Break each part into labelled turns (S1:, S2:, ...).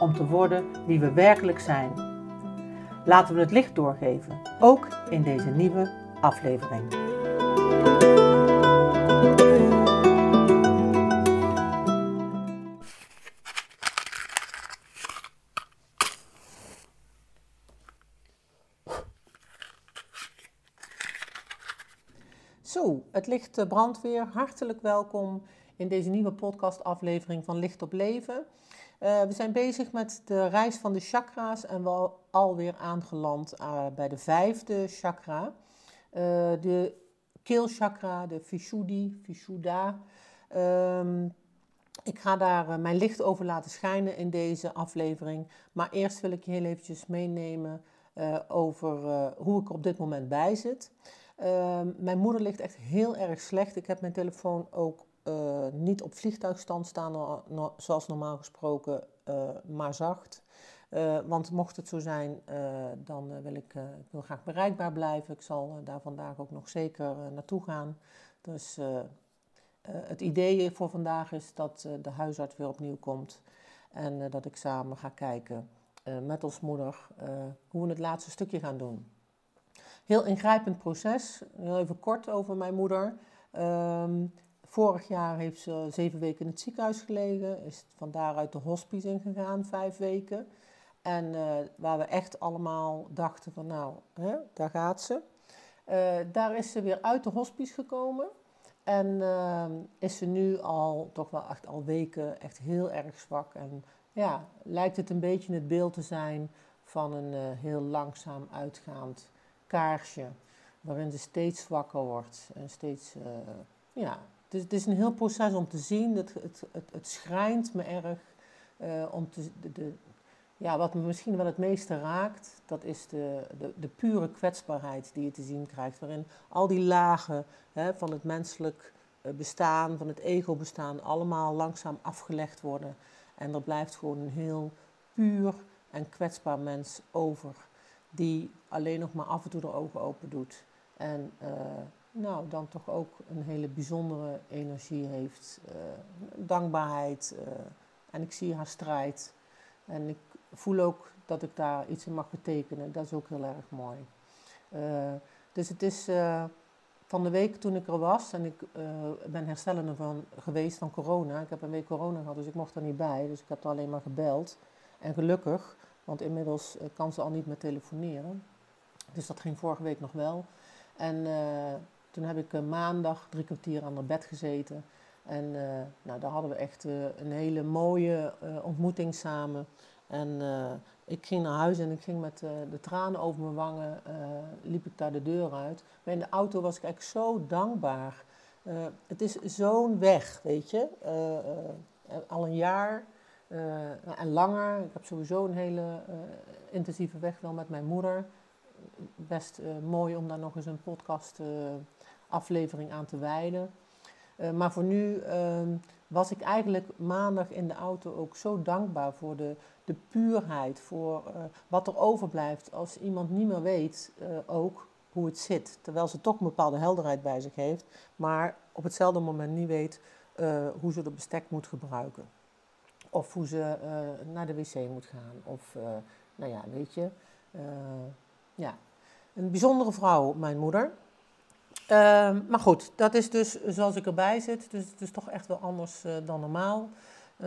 S1: om te worden wie we werkelijk zijn. Laten we het licht doorgeven, ook in deze nieuwe aflevering. Zo, het licht brandweer, hartelijk welkom in deze nieuwe podcastaflevering van Licht op Leven. Uh, we zijn bezig met de reis van de chakra's en we alweer aangeland uh, bij de vijfde chakra. Uh, de keelchakra, de Vishuddhi, Vishuddha. Um, ik ga daar mijn licht over laten schijnen in deze aflevering. Maar eerst wil ik je heel eventjes meenemen over hoe ik op dit moment bij zit. Ehm, mijn moeder ligt echt heel erg slecht. Ik heb mijn telefoon ook uh, niet op vliegtuigstand staan, zoals normaal gesproken, uh, maar zacht. Uh, want mocht het zo zijn, dan wil ik, wil graag bereikbaar blijven. Ik zal daar vandaag ook nog zeker naartoe gaan. Dus het idee voor vandaag is dat de huisarts weer opnieuw komt. En dat ik samen ga kijken met ons moeder hoe we het laatste stukje gaan doen. Heel ingrijpend proces. Heel even kort over mijn moeder. Um, Vorig jaar heeft ze zeven weken in het ziekenhuis gelegen, is van daaruit de hospice ingegaan, vijf weken. En uh, waar we echt allemaal dachten van nou, hè, daar gaat ze. Uh, daar is ze weer uit de hospice gekomen. En uh, is ze nu al, toch wel echt al weken, echt heel erg zwak. En ja, lijkt het een beetje het beeld te zijn van een heel langzaam uitgaand kaarsje. Waarin ze steeds zwakker wordt en steeds, ja, dus het is een heel proces om te zien. Het, het, het, schrijnt me erg uh, om te, de, ja, wat me misschien wel het meeste raakt, dat is de, de, de pure kwetsbaarheid die je te zien krijgt. Waarin al die lagen hè, van het menselijk eh, bestaan, van het ego-bestaan, allemaal langzaam afgelegd worden. En er blijft gewoon een heel puur en kwetsbaar mens over. Die alleen nog maar af en toe de ogen open doet. En uh, nou, dan toch ook een hele bijzondere energie heeft. Uh, dankbaarheid. Uh, en ik zie haar strijd. En ik voel ook dat ik daar iets in mag betekenen. Dat is ook heel erg mooi. Uh, dus het is van de week toen ik er was, en ik ben herstellende van, geweest van corona. Ik heb een week corona gehad, dus ik mocht er niet bij. Dus ik heb er alleen maar gebeld. En gelukkig, want inmiddels kan ze al niet meer telefoneren. Dus dat ging vorige week nog wel. En toen heb ik maandag drie kwartier aan haar bed gezeten. En uh, nou, daar hadden we echt uh, een hele mooie ontmoeting samen. En ik ging naar huis en ik ging met de tranen over mijn wangen, liep ik daar de deur uit. Maar in de auto was ik echt zo dankbaar. het is zo'n weg, weet je. al een jaar en langer. Ik heb sowieso een hele intensieve weg wel met mijn moeder. Best mooi om daar nog eens een podcast aflevering aan te wijden. Uh, maar voor nu uh, was ik eigenlijk maandag in de auto ook zo dankbaar voor de, de puurheid, voor wat er overblijft als iemand niet meer weet eh, ook hoe het zit. Terwijl ze toch een bepaalde helderheid bij zich heeft, maar op hetzelfde moment niet weet hoe ze de bestek moet gebruiken. Of hoe ze naar de wc moet gaan. Of, nou ja, weet je. ja. Een bijzondere vrouw, mijn moeder. Ehm, maar goed, dat is dus zoals ik erbij zit. Dus het is toch echt wel anders uh, dan normaal. Uh,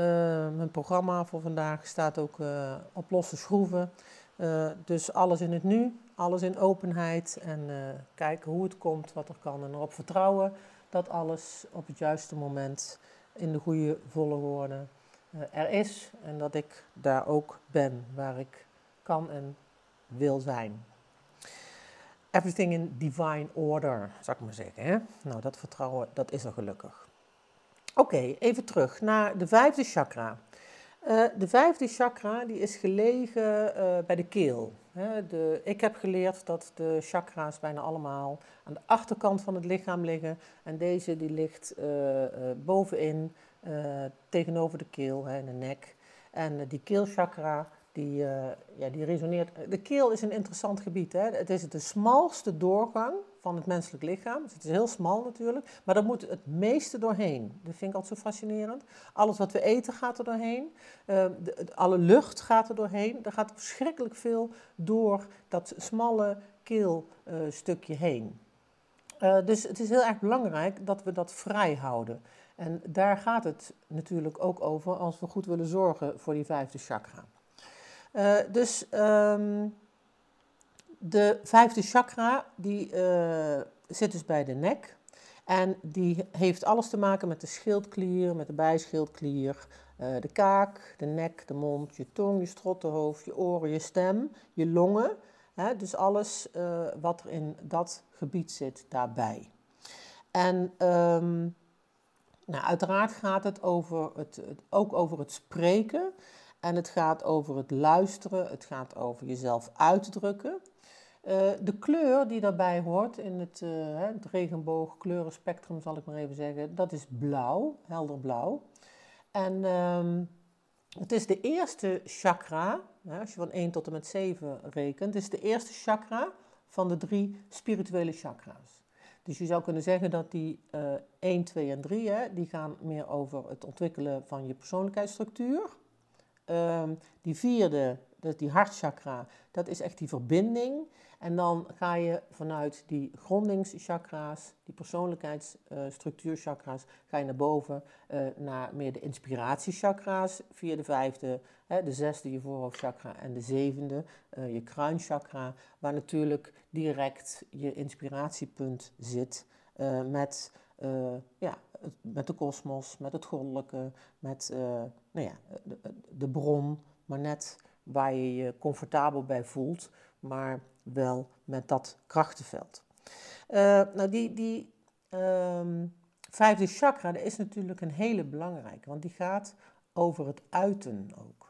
S1: mijn programma voor vandaag staat ook uh, op losse schroeven. Eh, dus alles in het nu, alles in openheid. En kijken hoe het komt, wat er kan. En erop vertrouwen dat alles op het juiste moment in de goede volle woorden er is. En dat ik daar ook ben waar ik kan en wil zijn. Everything in divine order, zou ik maar zeggen. Hè? Nou, dat vertrouwen, dat is er gelukkig. Oké, even terug naar de vijfde chakra. Uh, de vijfde chakra die is gelegen uh, bij de keel. He, de, ik heb geleerd dat de chakra's bijna allemaal aan de achterkant van het lichaam liggen. En deze die ligt uh, bovenin, tegenover de keel, he, de nek. En die keelchakra die, ja, die resoneert. De keel is een interessant gebied. Hè? Het is de smalste doorgang van het menselijk lichaam. Dus het is heel smal natuurlijk, maar daar moet het meeste doorheen. Dat vind ik altijd zo fascinerend. Alles wat we eten gaat er doorheen. Uh, de, alle lucht gaat er doorheen. Er gaat verschrikkelijk veel door dat smalle keelstukje uh, heen. Uh, dus het is heel erg belangrijk dat we dat vrij houden. En daar gaat het natuurlijk ook over als we goed willen zorgen voor die vijfde chakra. Uh, dus um, de vijfde chakra die, uh, zit dus bij de nek. En die heeft alles te maken met de schildklier, met de bijschildklier, uh, de kaak, de nek, de mond, je tong, je strottenhoofd, je oren, je stem, je longen. Dus alles wat er in dat gebied zit daarbij. En um, nou, uiteraard gaat het, over het, ook over het spreken. En het gaat over het luisteren, het gaat over jezelf uitdrukken. Uh, de kleur die daarbij hoort in het, uh, het regenboogkleurenspectrum, zal ik maar even zeggen, dat is blauw, helder blauw. En um, het is de eerste chakra, hè, als je van 1 tot en met 7 rekent, het is de eerste chakra van de drie spirituele chakra's. Dus je zou kunnen zeggen dat die uh, 1, 2 en 3, hè, die gaan meer over het ontwikkelen van je persoonlijkheidsstructuur. Um, die vierde, is die hartchakra, dat is echt die verbinding. En dan ga je vanuit die grondingschakras, die persoonlijkheidsstructuurchakra's, uh, ga je naar boven uh, naar meer de inspiratiechakra's via de vijfde, hè, de zesde je voorhoofdchakra en de zevende uh, je kruinchakra, waar natuurlijk direct je inspiratiepunt zit met, ja, met de kosmos, met het goddelijke, met nou ja, de, de bron, maar net waar je je comfortabel bij voelt, maar wel met dat krachtenveld. Uh, nou, die, die um, vijfde chakra dat is natuurlijk een hele belangrijke, want die gaat over het uiten ook.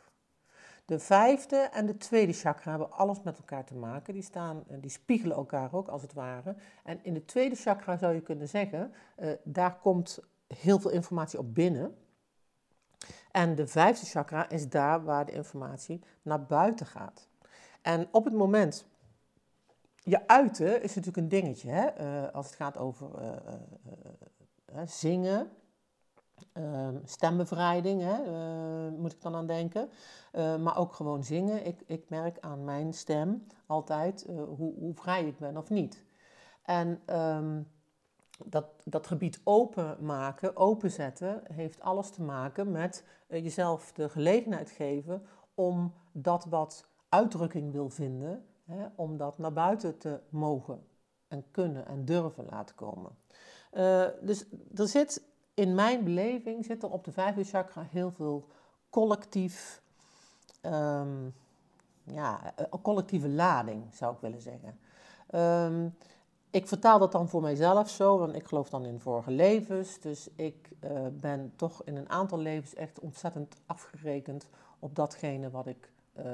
S1: De vijfde en de tweede chakra hebben alles met elkaar te maken. Die, staan, die spiegelen elkaar ook als het ware. En in de tweede chakra zou je kunnen zeggen, daar komt heel veel informatie op binnen. En de vijfde chakra is daar waar de informatie naar buiten gaat. En op het moment je uiten is natuurlijk een dingetje, hè? Uh, als het gaat over uh, uh, zingen, ehm, stembevrijding, hè? moet ik dan aan denken. maar ook gewoon zingen. Ik, ik merk aan mijn stem altijd hoe, hoe, vrij ik ben of niet. En um, dat, dat gebied openmaken, openzetten, heeft alles te maken met jezelf de gelegenheid geven om dat wat uitdrukking wil vinden, Hè, om dat naar buiten te mogen en kunnen en durven laten komen. Uh, dus er zit in mijn beleving zit er op de vijfde chakra heel veel collectief, um, ja, eh, collectieve lading, zou ik willen zeggen. Um, ik vertaal dat dan voor mijzelf zo, want ik geloof dan in vorige levens. Dus ik uh, ben toch in een aantal levens echt ontzettend afgerekend op datgene wat ik uh,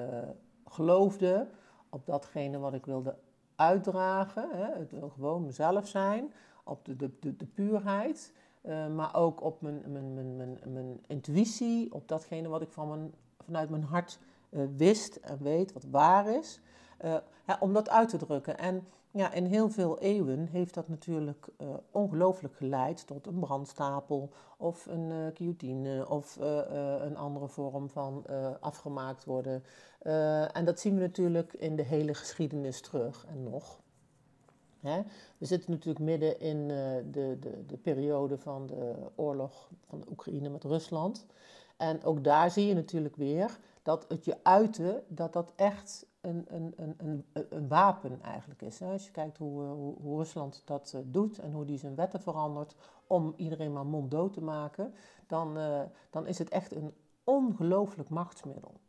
S1: geloofde op datgene wat ik wilde uitdragen. Hè. Het wil gewoon mezelf zijn, op de, de, de, de puurheid. Uh, maar ook op mijn, mijn, mijn, mijn, mijn intuïtie, op datgene wat ik van mijn, vanuit mijn hart wist en weet, wat waar is. Ja, om dat uit te drukken. En ja, in heel veel eeuwen heeft dat natuurlijk uh, ongelooflijk geleid tot een brandstapel of een uh, guillotine of uh, een andere vorm van afgemaakt worden. en dat zien we natuurlijk in de hele geschiedenis terug en nog. Hè? We zitten natuurlijk midden in de, de, de periode van de oorlog van de Oekraïne met Rusland. En ook daar zie je natuurlijk weer dat het je uiten, dat dat echt een, een, een, een, wapen eigenlijk is. Als je kijkt hoe, eh, hoe, Rusland dat eh, doet en hoe die zijn wetten verandert om iedereen maar monddood te maken, dan, uh, dan is het echt een ongelooflijk machtsmiddel.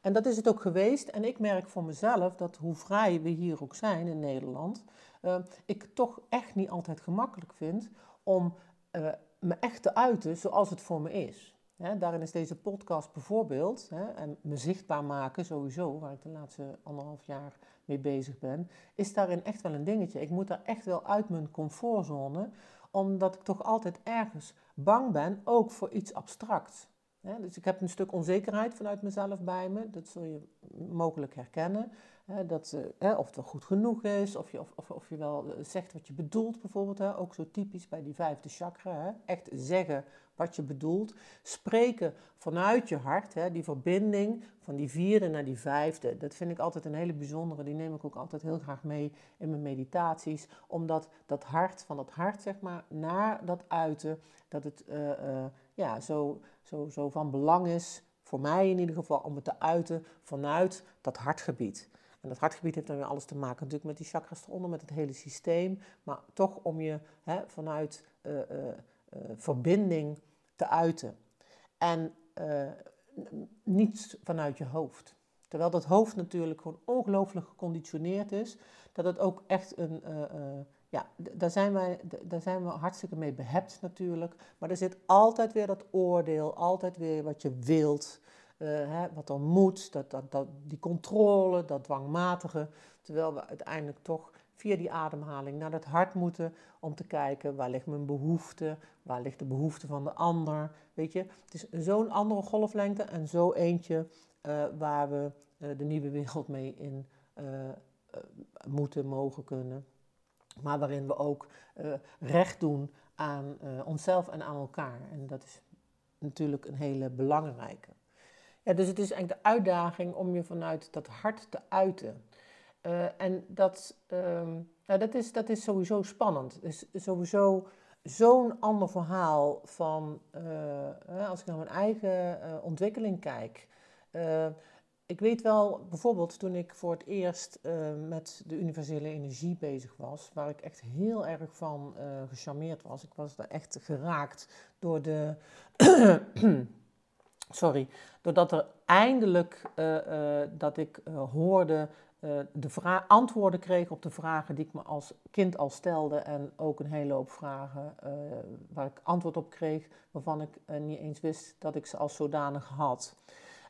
S1: En dat is het ook geweest. En ik merk voor mezelf dat hoe vrij we hier ook zijn in Nederland, ik toch echt niet altijd gemakkelijk vind om me echt te uiten zoals het voor me is Daarin is deze podcast bijvoorbeeld, en me zichtbaar maken sowieso, waar ik de laatste anderhalf jaar mee bezig ben, is daarin echt wel een dingetje. Ik moet daar echt wel uit mijn comfortzone, omdat ik toch altijd ergens bang ben, ook voor iets abstracts. dus ik heb een stuk onzekerheid vanuit mezelf bij me, dat zul je mogelijk herkennen. dat, uh, of het wel goed genoeg is, of je, of, of, of je wel eh, zegt wat je bedoelt bijvoorbeeld. Ook zo typisch bij die vijfde chakra. Echt zeggen wat je bedoelt. Spreken vanuit je hart, hè, die verbinding van die vierde naar die vijfde. Dat vind ik altijd een hele bijzondere. Die neem ik ook altijd heel graag mee in mijn meditaties. Omdat dat hart, van dat hart zeg maar, naar dat uiten, dat het uh, uh, ja, zo, zo, zo van belang is, voor mij in ieder geval, om het te uiten vanuit dat hartgebied. En dat hartgebied heeft dan weer alles te maken natuurlijk met die chakras eronder, met het hele systeem. Maar toch om je hè, vanuit uh, verbinding te uiten. En uh, niet vanuit je hoofd. Terwijl dat hoofd natuurlijk gewoon ongelooflijk geconditioneerd is, dat het ook echt een. Uh, ja, daar zijn, wij, daar zijn we hartstikke mee behept natuurlijk. Maar er zit altijd weer dat oordeel, altijd weer wat je wilt, hè, wat er moet, dat, dat, dat, die controle, dat dwangmatige. Terwijl we uiteindelijk toch via die ademhaling naar het hart moeten om te kijken waar ligt mijn behoefte, waar ligt de behoefte van de ander. Weet je, het is zo'n andere golflengte en zo eentje uh, waar we uh, de nieuwe wereld mee in uh, moeten, mogen kunnen. Maar waarin we ook recht doen aan onszelf en aan elkaar. En dat is natuurlijk een hele belangrijke. Ja, dus het is eigenlijk de uitdaging om je vanuit dat hart te uiten. Uh, en dat, um, nou, dat, is, dat is sowieso spannend. Is sowieso zo'n ander verhaal van, uh, als ik naar mijn eigen ontwikkeling kijk. ik weet wel, bijvoorbeeld toen ik voor het eerst met de universele energie bezig was, waar ik echt heel erg van gecharmeerd was. Ik was daar echt geraakt door de. sorry, doordat er eindelijk dat ik hoorde uh, de antwoorden kreeg op de vragen die ik me als kind al stelde. En ook een hele hoop vragen uh, waar ik antwoord op kreeg, waarvan ik uh, niet eens wist dat ik ze als zodanig had.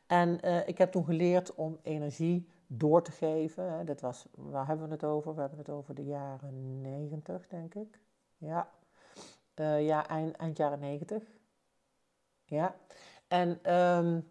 S1: En ik heb toen geleerd om energie door te geven. Dat was, waar hebben we het over? We hebben het over de jaren 90, denk ik. Ja, ja eind, eind jaren 90. Ja. En um,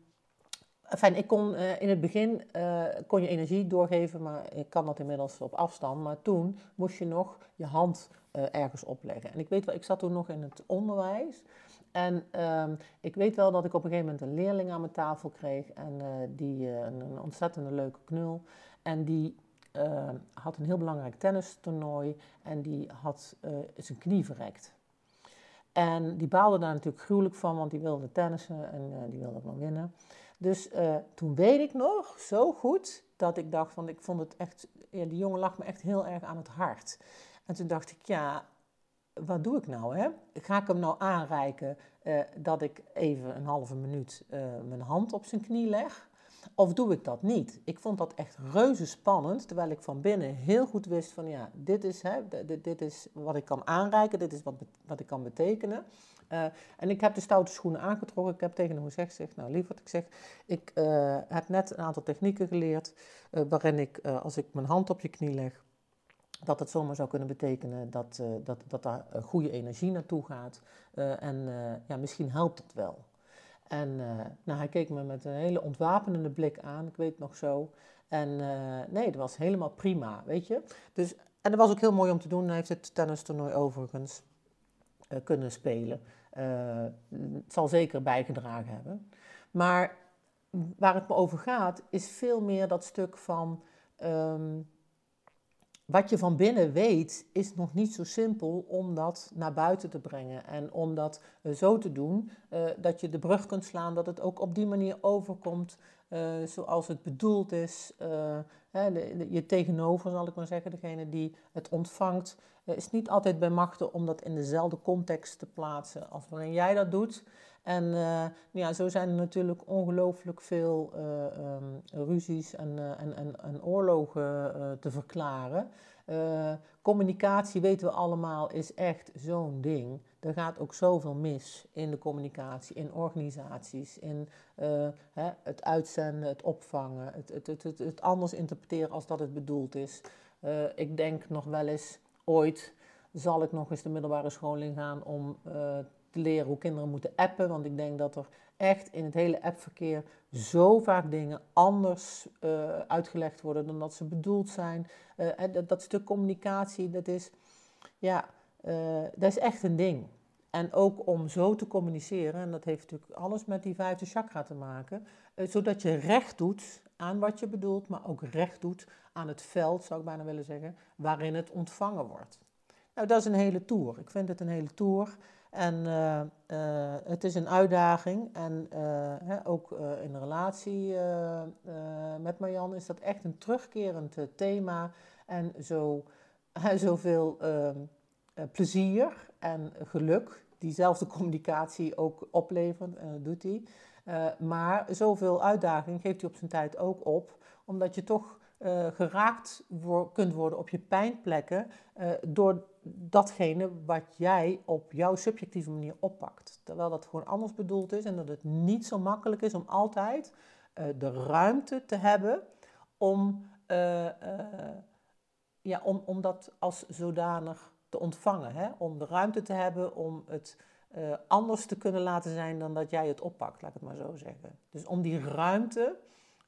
S1: Enfin, ik kon uh, in het begin uh, kon je energie doorgeven, maar ik kan dat inmiddels op afstand. Maar toen moest je nog je hand uh, ergens opleggen. En ik weet wel, ik zat toen nog in het onderwijs. En ehm, ik weet wel dat ik op een gegeven moment een leerling aan mijn tafel kreeg. En die een, een ontzettende leuke knul. En die had een heel belangrijk tennistoernooi. En die had zijn knie verrekt. En die baalde daar natuurlijk gruwelijk van, want die wilde tennissen en die wilde wel winnen. Dus uh, toen weet ik nog zo goed dat ik dacht van, ik vond het echt, ja, die jongen lag me echt heel erg aan het hart. En toen dacht ik, ja, wat doe ik nou? Hè? Ga ik hem nou aanreiken uh, dat ik even een halve minuut uh, mijn hand op zijn knie leg? Of doe ik dat niet? Ik vond dat echt reuze spannend, terwijl ik van binnen heel goed wist van ja, dit is, hè, dit, dit is wat ik kan aanreiken, dit is wat, wat ik kan betekenen. Uh, en ik heb de stoute schoenen aangetrokken. Ik heb tegen hem gezegd, zeg, nou lieverd, ik zeg, ik uh, heb net een aantal technieken geleerd uh, waarin ik, als ik mijn hand op je knie leg, dat het zomaar zou kunnen betekenen dat, dat, dat daar goede energie naartoe gaat. en ja, misschien helpt het wel. En nou, hij keek me met een hele ontwapenende blik aan, ik weet nog zo. En nee, dat was helemaal prima, weet je. Dus, en dat was ook heel mooi om te doen. Hij heeft het tennistoernooi overigens kunnen spelen. Uh, het zal zeker bijgedragen hebben. Maar waar het me over gaat, is veel meer dat stuk van um, wat je van binnen weet, is nog niet zo simpel om dat naar buiten te brengen. En om dat uh, zo te doen uh, dat je de brug kunt slaan, dat het ook op die manier overkomt uh, zoals het bedoeld is. Hè, de, je tegenover, zal ik maar zeggen, degene die het ontvangt, is niet altijd bij machten om dat in dezelfde context te plaatsen als waarin jij dat doet. En ja, zo zijn er natuurlijk ongelooflijk veel um, ruzies en, en, en, en, oorlogen te verklaren. communicatie, weten we allemaal, is echt zo'n ding. Er gaat ook zoveel mis in de communicatie, in organisaties, in uh, hè, het uitzenden, het opvangen, het, het, het, het, anders interpreteren als dat het bedoeld is. Uh, ik denk nog wel eens, ooit zal ik nog eens de middelbare school gaan om uh, te leren hoe kinderen moeten appen. Want ik denk dat er echt in het hele appverkeer zo vaak dingen anders uitgelegd worden dan dat ze bedoeld zijn. Dat, dat, stuk communicatie, dat is, ja, uh, dat is echt een ding. En ook om zo te communiceren, en dat heeft natuurlijk alles met die vijfde chakra te maken, zodat je recht doet aan wat je bedoelt, maar ook recht doet aan het veld, zou ik bijna willen zeggen, waarin het ontvangen wordt. Nou, dat is een hele tour. Ik vind het een hele tour. En uh, het is een uitdaging. En hè, ook in relatie met Marjan is dat echt een terugkerend thema. En zo, zoveel ehm, plezier en geluk, diezelfde communicatie ook oplevert, doet hij. maar zoveel uitdaging geeft hij op zijn tijd ook op, omdat je toch geraakt kunt worden op je pijnplekken door datgene wat jij op jouw subjectieve manier oppakt. Terwijl dat gewoon anders bedoeld is en dat het niet zo makkelijk is om altijd de ruimte te hebben om, ja, om, om dat als zodanig te ontvangen. Hè? Om de ruimte te hebben om het anders te kunnen laten zijn dan dat jij het oppakt, laat ik het maar zo zeggen. Dus om die ruimte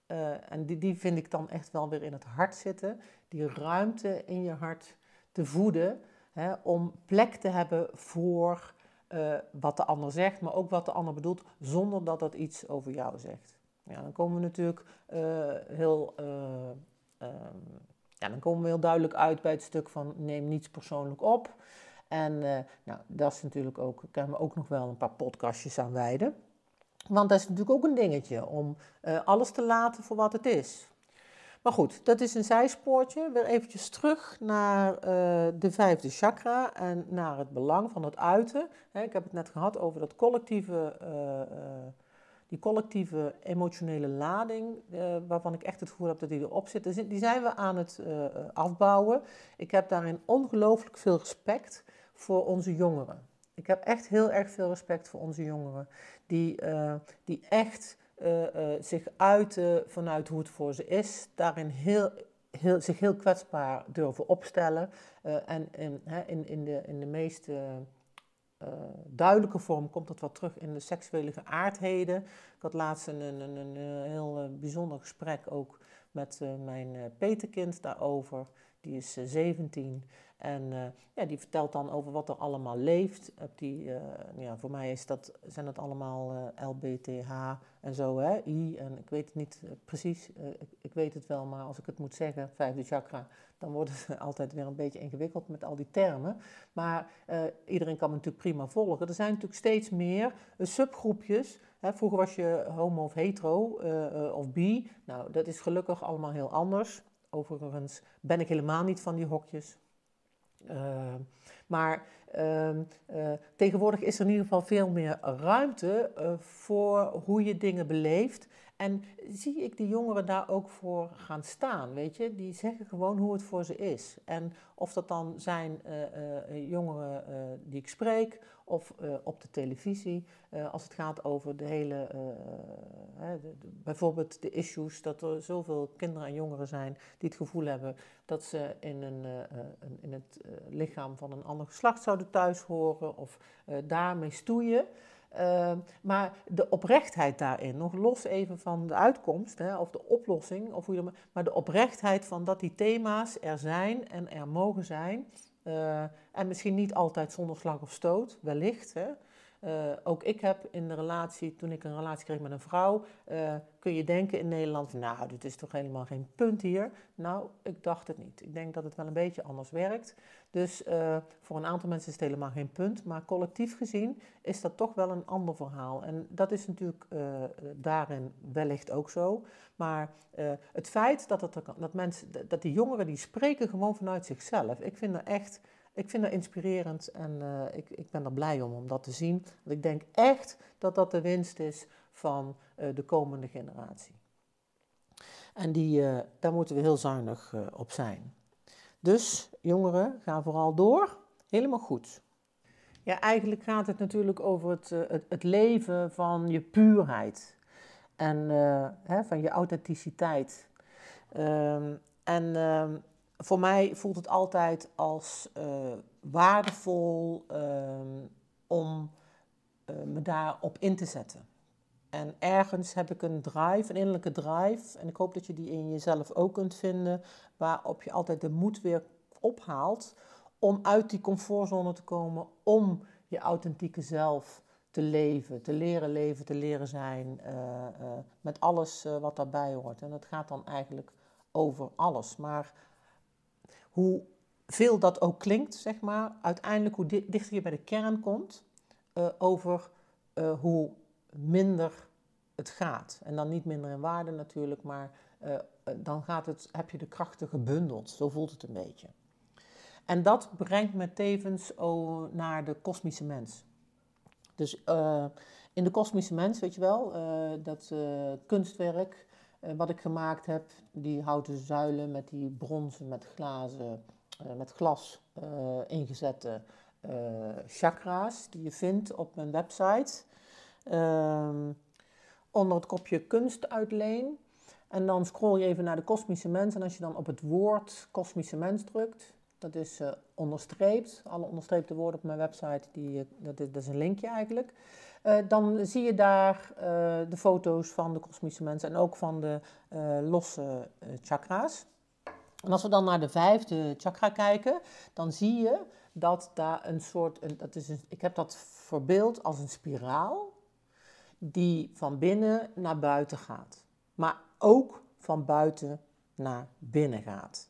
S1: uh, en die, die vind ik dan echt wel weer in het hart zitten. Die ruimte in je hart te voeden. Hè, om plek te hebben voor uh, wat de ander zegt, maar ook wat de ander bedoelt, zonder dat dat iets over jou zegt. Ja, dan komen we natuurlijk heel. Um, dan komen we heel duidelijk uit bij het stuk van neem niets persoonlijk op. En nou, dat is natuurlijk ook, kunnen we ook nog wel een paar podcastjes aan wijden. Want dat is natuurlijk ook een dingetje om uh, alles te laten voor wat het is. Maar goed, dat is een zijspoortje. Weer eventjes terug naar uh, de vijfde chakra en naar het belang van het uiten. ik heb het net gehad over dat collectieve, die collectieve emotionele lading, waarvan ik echt het gevoel heb dat die erop zit. Die zijn we aan het afbouwen. Ik heb daarin ongelooflijk veel respect voor onze jongeren. Ik heb echt heel erg veel respect voor onze jongeren. Die, uh, die echt zich uiten vanuit hoe het voor ze is. Daarin heel, heel, zich heel kwetsbaar durven opstellen. en in, in, de, in de meest duidelijke vorm komt dat wat terug in de seksuele geaardheden. Ik had laatst een, een, een, een heel bijzonder gesprek ook met mijn peterkind daarover. Die is 17 en uh, ja, die vertelt dan over wat er allemaal leeft. Op die, uh, ja, voor mij is dat, zijn dat allemaal uh, LBTH en zo, hè, I. En ik weet het niet precies, ik, ik, weet het wel, maar als ik het moet zeggen, vijfde chakra, dan wordt het altijd weer een beetje ingewikkeld met al die termen. Maar iedereen kan me natuurlijk prima volgen. Er zijn natuurlijk steeds meer subgroepjes. Vroeger was je homo of hetero of bi. Nou, dat is gelukkig allemaal heel anders. Overigens ben ik helemaal niet van die hokjes. Uh, maar uh, uh, tegenwoordig is er in ieder geval veel meer ruimte uh, voor hoe je dingen beleeft. En zie ik die jongeren daar ook voor gaan staan, weet je? Die zeggen gewoon hoe het voor ze is. En of dat dan zijn jongeren die ik spreek, of op de televisie, als het gaat over de hele, bijvoorbeeld de issues, dat er zoveel kinderen en jongeren zijn die het gevoel hebben dat ze in, een, een in het lichaam van een ander geslacht zouden thuis horen of daarmee stoeien. Maar de oprechtheid daarin, nog los even van de uitkomst hè, of de oplossing, of hoe je, maar de oprechtheid van dat die thema's er zijn en er mogen zijn, uh, en misschien niet altijd zonder slag of stoot, wellicht. Hè. Uh, ook ik heb in de relatie, toen ik een relatie kreeg met een vrouw, uh, kun je denken in Nederland, nou, dit is toch helemaal geen punt hier. Nou, ik dacht het niet. Ik denk dat het wel een beetje anders werkt. Dus uh, voor een aantal mensen is het helemaal geen punt, maar collectief gezien is dat toch wel een ander verhaal. En dat is natuurlijk daarin wellicht ook zo. Maar het feit dat, dat, mensen, dat die jongeren die spreken gewoon vanuit zichzelf, ik vind er echt ik vind dat inspirerend en uh, ik, ik ben er blij om, om dat te zien. Want ik denk echt dat dat de winst is van uh, de komende generatie. En die, uh, daar moeten we heel zuinig op zijn. Dus jongeren, ga vooral door. Helemaal goed. Ja, eigenlijk gaat het natuurlijk over het, het, het leven van je puurheid en hè, van je authenticiteit. Ehm, en ehm, voor mij voelt het altijd als waardevol ehm, om me daarop in te zetten. En ergens heb ik een drive, een innerlijke drive. En ik hoop dat je die in jezelf ook kunt vinden. Waarop je altijd de moed weer ophaalt om uit die comfortzone te komen. Om je authentieke zelf te leven, te leren leven, te leren zijn. Uh, uh, met alles uh, wat daarbij hoort. En dat gaat dan eigenlijk over alles. Maar hoe veel dat ook klinkt, zeg maar, uiteindelijk hoe dichter je bij de kern komt. over hoe minder het gaat. En dan niet minder in waarde natuurlijk, maar uh, dan gaat het, heb je de krachten gebundeld. Zo voelt het een beetje. En dat brengt me tevens oh, naar de kosmische mens. Dus in de kosmische mens, weet je wel, dat kunstwerk wat ik gemaakt heb, die houten zuilen met die bronzen, met glazen, met glas ingezette chakra's, die je vindt op mijn website. Ehm, onder het kopje kunst uitleen. En dan scroll je even naar de kosmische mens. En als je dan op het woord kosmische mens drukt, dat is onderstreept. Alle onderstreepte woorden op mijn website, die, eh, dat is een linkje eigenlijk. Uh, dan zie je daar uh, de foto's van de kosmische mens en ook van de losse chakra's. En als we dan naar de vijfde chakra kijken, dan zie je dat daar een soort, een, dat is ik heb dat verbeeld als een spiraal die van binnen naar buiten gaat, maar ook van buiten naar binnen gaat.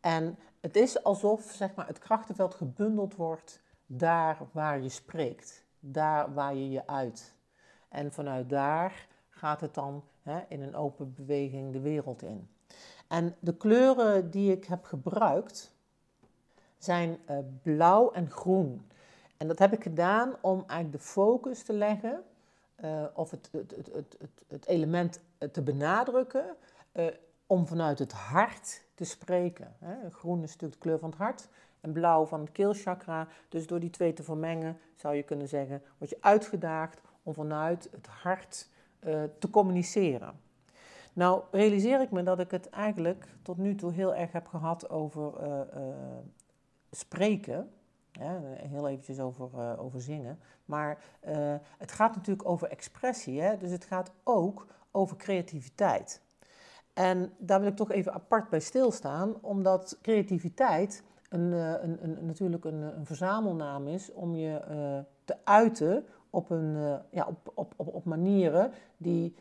S1: En het is alsof zeg maar, het krachtenveld gebundeld wordt daar waar je spreekt, daar waar je je uit. En vanuit daar gaat het dan hè, in een open beweging de wereld in. En de kleuren die ik heb gebruikt zijn uh, blauw en groen. En dat heb ik gedaan om eigenlijk de focus te leggen uh, of het, het, het, het, element te benadrukken om vanuit het hart te spreken. Hè. Groen is natuurlijk de kleur van het hart en blauw van het keelchakra. Dus door die twee te vermengen zou je kunnen zeggen, word je uitgedaagd om vanuit het hart uh, te communiceren. Nou realiseer ik me dat ik het eigenlijk tot nu toe heel erg heb gehad over spreken. Ja, heel eventjes over, over zingen. Maar het gaat natuurlijk over expressie. Hè? Dus het gaat ook over creativiteit. En daar wil ik toch even apart bij stilstaan, omdat creativiteit een, uh, een, een, natuurlijk een, een, verzamelnaam is om je te uiten op, een, ja, op, op, op, manieren die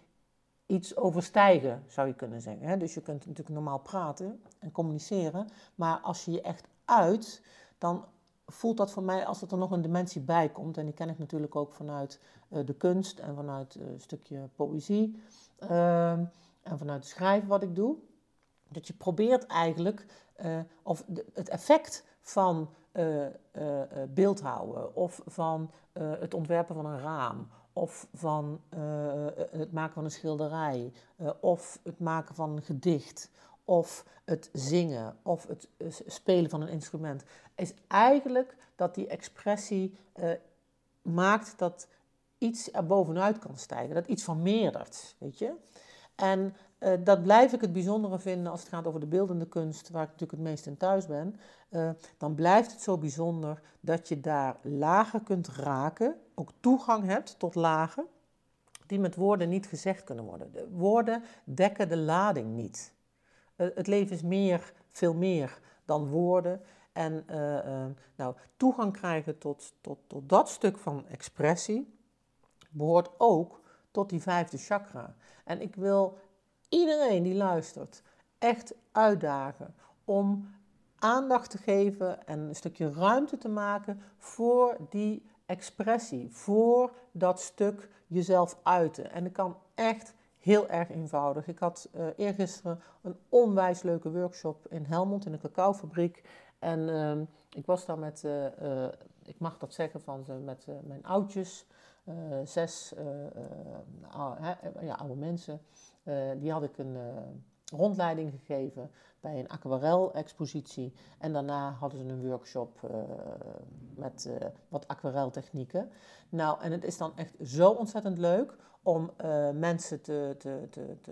S1: iets overstijgen, zou je kunnen zeggen. Hè? Dus je kunt natuurlijk normaal praten en communiceren, maar als je je echt uit, dan voelt dat voor mij als er nog een dimensie bij komt. En die ken ik natuurlijk ook vanuit de kunst en vanuit een stukje poëzie. Uh, en vanuit het schrijven wat ik doe. Dat je probeert eigenlijk, uh, of de, het effect van beeldhouden, of van het ontwerpen van een raam, of van het maken van een schilderij, of het maken van een gedicht, of het zingen of het eh, spelen van een instrument, is eigenlijk dat die expressie uh, maakt dat iets er bovenuit kan stijgen, dat iets vermeerdert, weet je. En uh, dat blijf ik het bijzondere vinden als het gaat over de beeldende kunst, waar ik natuurlijk het meest in thuis ben. Uh, dan blijft het zo bijzonder dat je daar lagen kunt raken, ook toegang hebt tot lagen, die met woorden niet gezegd kunnen worden. De woorden dekken de lading niet. Eh, het leven is meer, veel meer dan woorden. En nou, toegang krijgen tot, tot, tot dat stuk van expressie behoort ook tot die vijfde chakra. En ik wil iedereen die luistert echt uitdagen om aandacht te geven en een stukje ruimte te maken voor die expressie, voor dat stuk jezelf uiten. En ik kan echt heel erg eenvoudig. Ik had uh, eergisteren een onwijs leuke workshop in Helmond in de cacaofabriek. En uh, ik was daar met, uh, ik mag dat zeggen, van met mijn oudjes, zes ja, oude mensen. Die had ik een, rondleiding gegeven bij een aquarel-expositie. En daarna hadden ze een workshop uh, met wat aquareltechnieken. Nou, en het is dan echt zo ontzettend leuk om mensen te, te, te, te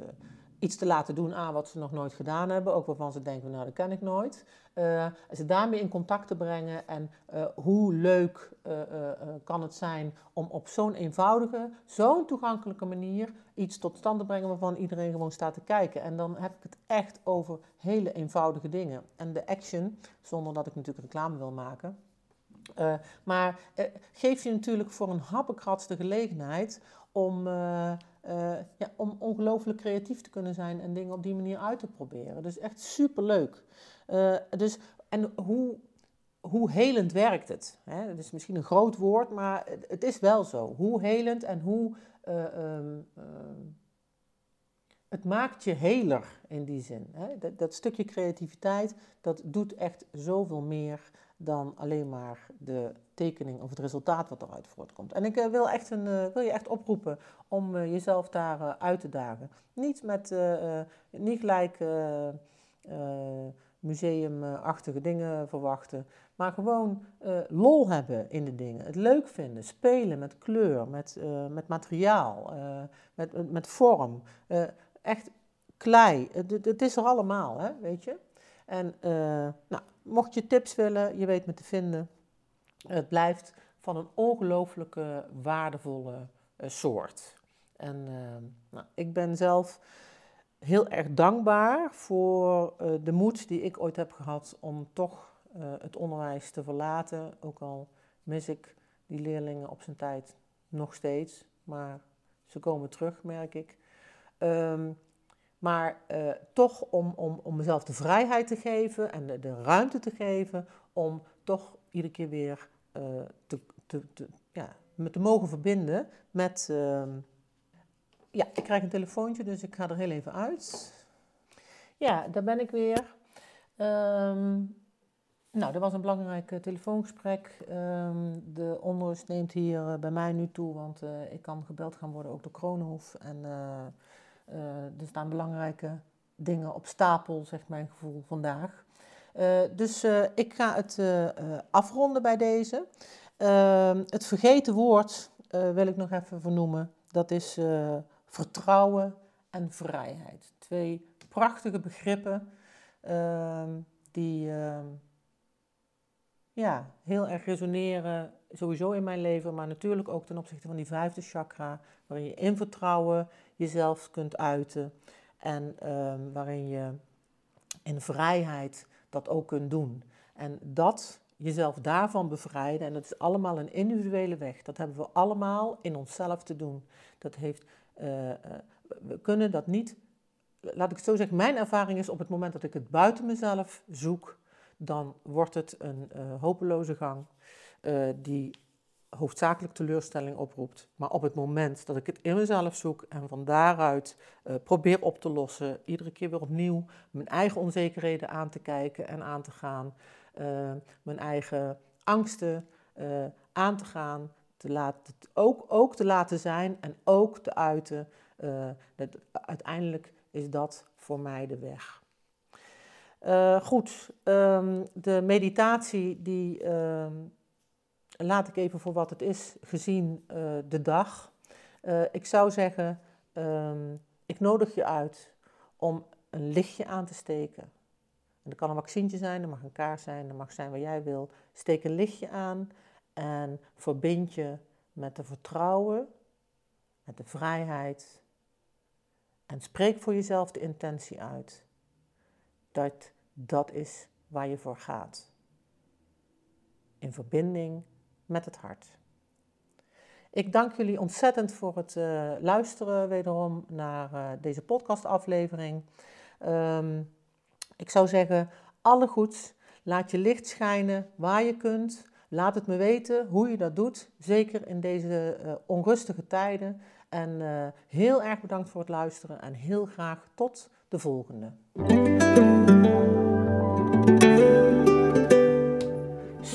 S1: iets te laten doen aan wat ze nog nooit gedaan hebben, ook waarvan ze denken, nou dat ken ik nooit. Uh, ze daarmee in contact te brengen en uh, hoe leuk uh, kan het zijn om op zo'n eenvoudige, zo'n toegankelijke manier iets tot stand te brengen waarvan iedereen gewoon staat te kijken. En dan heb ik het echt over hele eenvoudige dingen. En de action, zonder dat ik natuurlijk reclame wil maken, maar geeft je natuurlijk voor een happekrats de gelegenheid om uh, ja, om ongelooflijk creatief te kunnen zijn en dingen op die manier uit te proberen. Dus echt superleuk. Uh, dus, en hoe, hoe helend werkt het? Hè? Dat is misschien een groot woord, maar het, is wel zo. Hoe helend en hoe. Uh, um, het maakt je heler in die zin. Hè? Dat, dat, stukje creativiteit, dat doet echt zoveel meer dan alleen maar de tekening of het resultaat wat eruit voortkomt. En ik uh, wil, echt een, uh, wil je echt oproepen om uh, jezelf daar uit te dagen. Niet, met, niet gelijk museumachtige dingen verwachten, maar gewoon lol hebben in de dingen. Het leuk vinden, spelen met kleur, met, met materiaal, met, met vorm. Echt klei, het, het, is er allemaal, hè, weet je. En nou, mocht je tips willen, je weet me te vinden. Het blijft van een ongelooflijke waardevolle uh, soort. En uh, nou, ik ben zelf heel erg dankbaar voor de moed die ik ooit heb gehad om toch het onderwijs te verlaten. Ook al mis ik die leerlingen op zijn tijd nog steeds, maar ze komen terug, merk ik. Um, maar uh, toch om, om, om mezelf de vrijheid te geven en de, de ruimte te geven om toch iedere keer weer uh, te, te, ja, me te mogen verbinden met. Uh, ja, ik krijg een telefoontje, dus ik ga er heel even uit. Ja, daar ben ik weer. Um, nou, dat was een belangrijk uh, telefoongesprek. De onrust neemt hier bij mij nu toe, want ik kan gebeld gaan worden ook door Kronenhof. En uh, er staan belangrijke dingen op stapel, zegt mijn gevoel vandaag. Uh, dus uh, ik ga het afronden bij deze. Ehm, het vergeten woord wil ik nog even vernoemen. Dat is vertrouwen en vrijheid. Twee prachtige begrippen ehm, die ehm, ja, heel erg resoneren, sowieso in mijn leven, maar natuurlijk ook ten opzichte van die vijfde chakra, waarin je in vertrouwen jezelf kunt uiten en um, waarin je in vrijheid dat ook kunt doen. En dat jezelf daarvan bevrijden, en dat is allemaal een individuele weg. Dat hebben we allemaal in onszelf te doen. Dat heeft, uh, uh, we kunnen dat niet, laat ik het zo zeggen, mijn ervaring is op het moment dat ik het buiten mezelf zoek, dan wordt het een uh, hopeloze gang die hoofdzakelijk teleurstelling oproept. Maar op het moment dat ik het in mezelf zoek en van daaruit uh, probeer op te lossen, iedere keer weer opnieuw mijn eigen onzekerheden aan te kijken en aan te gaan, uh, mijn eigen angsten uh, aan te gaan, te laten, ook, ook te laten zijn en ook te uiten. dat, uiteindelijk is dat voor mij de weg. goed, um, de meditatie die. Ehm, laat ik even voor wat het is, gezien uh, de dag. Uh, ik zou zeggen, um, ik nodig je uit om een lichtje aan te steken. En dat kan een vaccintje zijn, dat mag een kaars zijn, dat mag zijn wat jij wil. Steek een lichtje aan en verbind je met de vertrouwen, met de vrijheid. En spreek voor jezelf de intentie uit. Dat dat is waar je voor gaat. In verbinding met het hart. Ik dank jullie ontzettend voor het uh, luisteren wederom naar uh, deze podcastaflevering. Um, ik zou zeggen, alle goeds. Laat je licht schijnen waar je kunt. Laat het me weten hoe je dat doet, zeker in deze uh, onrustige tijden. En heel erg bedankt voor het luisteren en heel graag tot de volgende.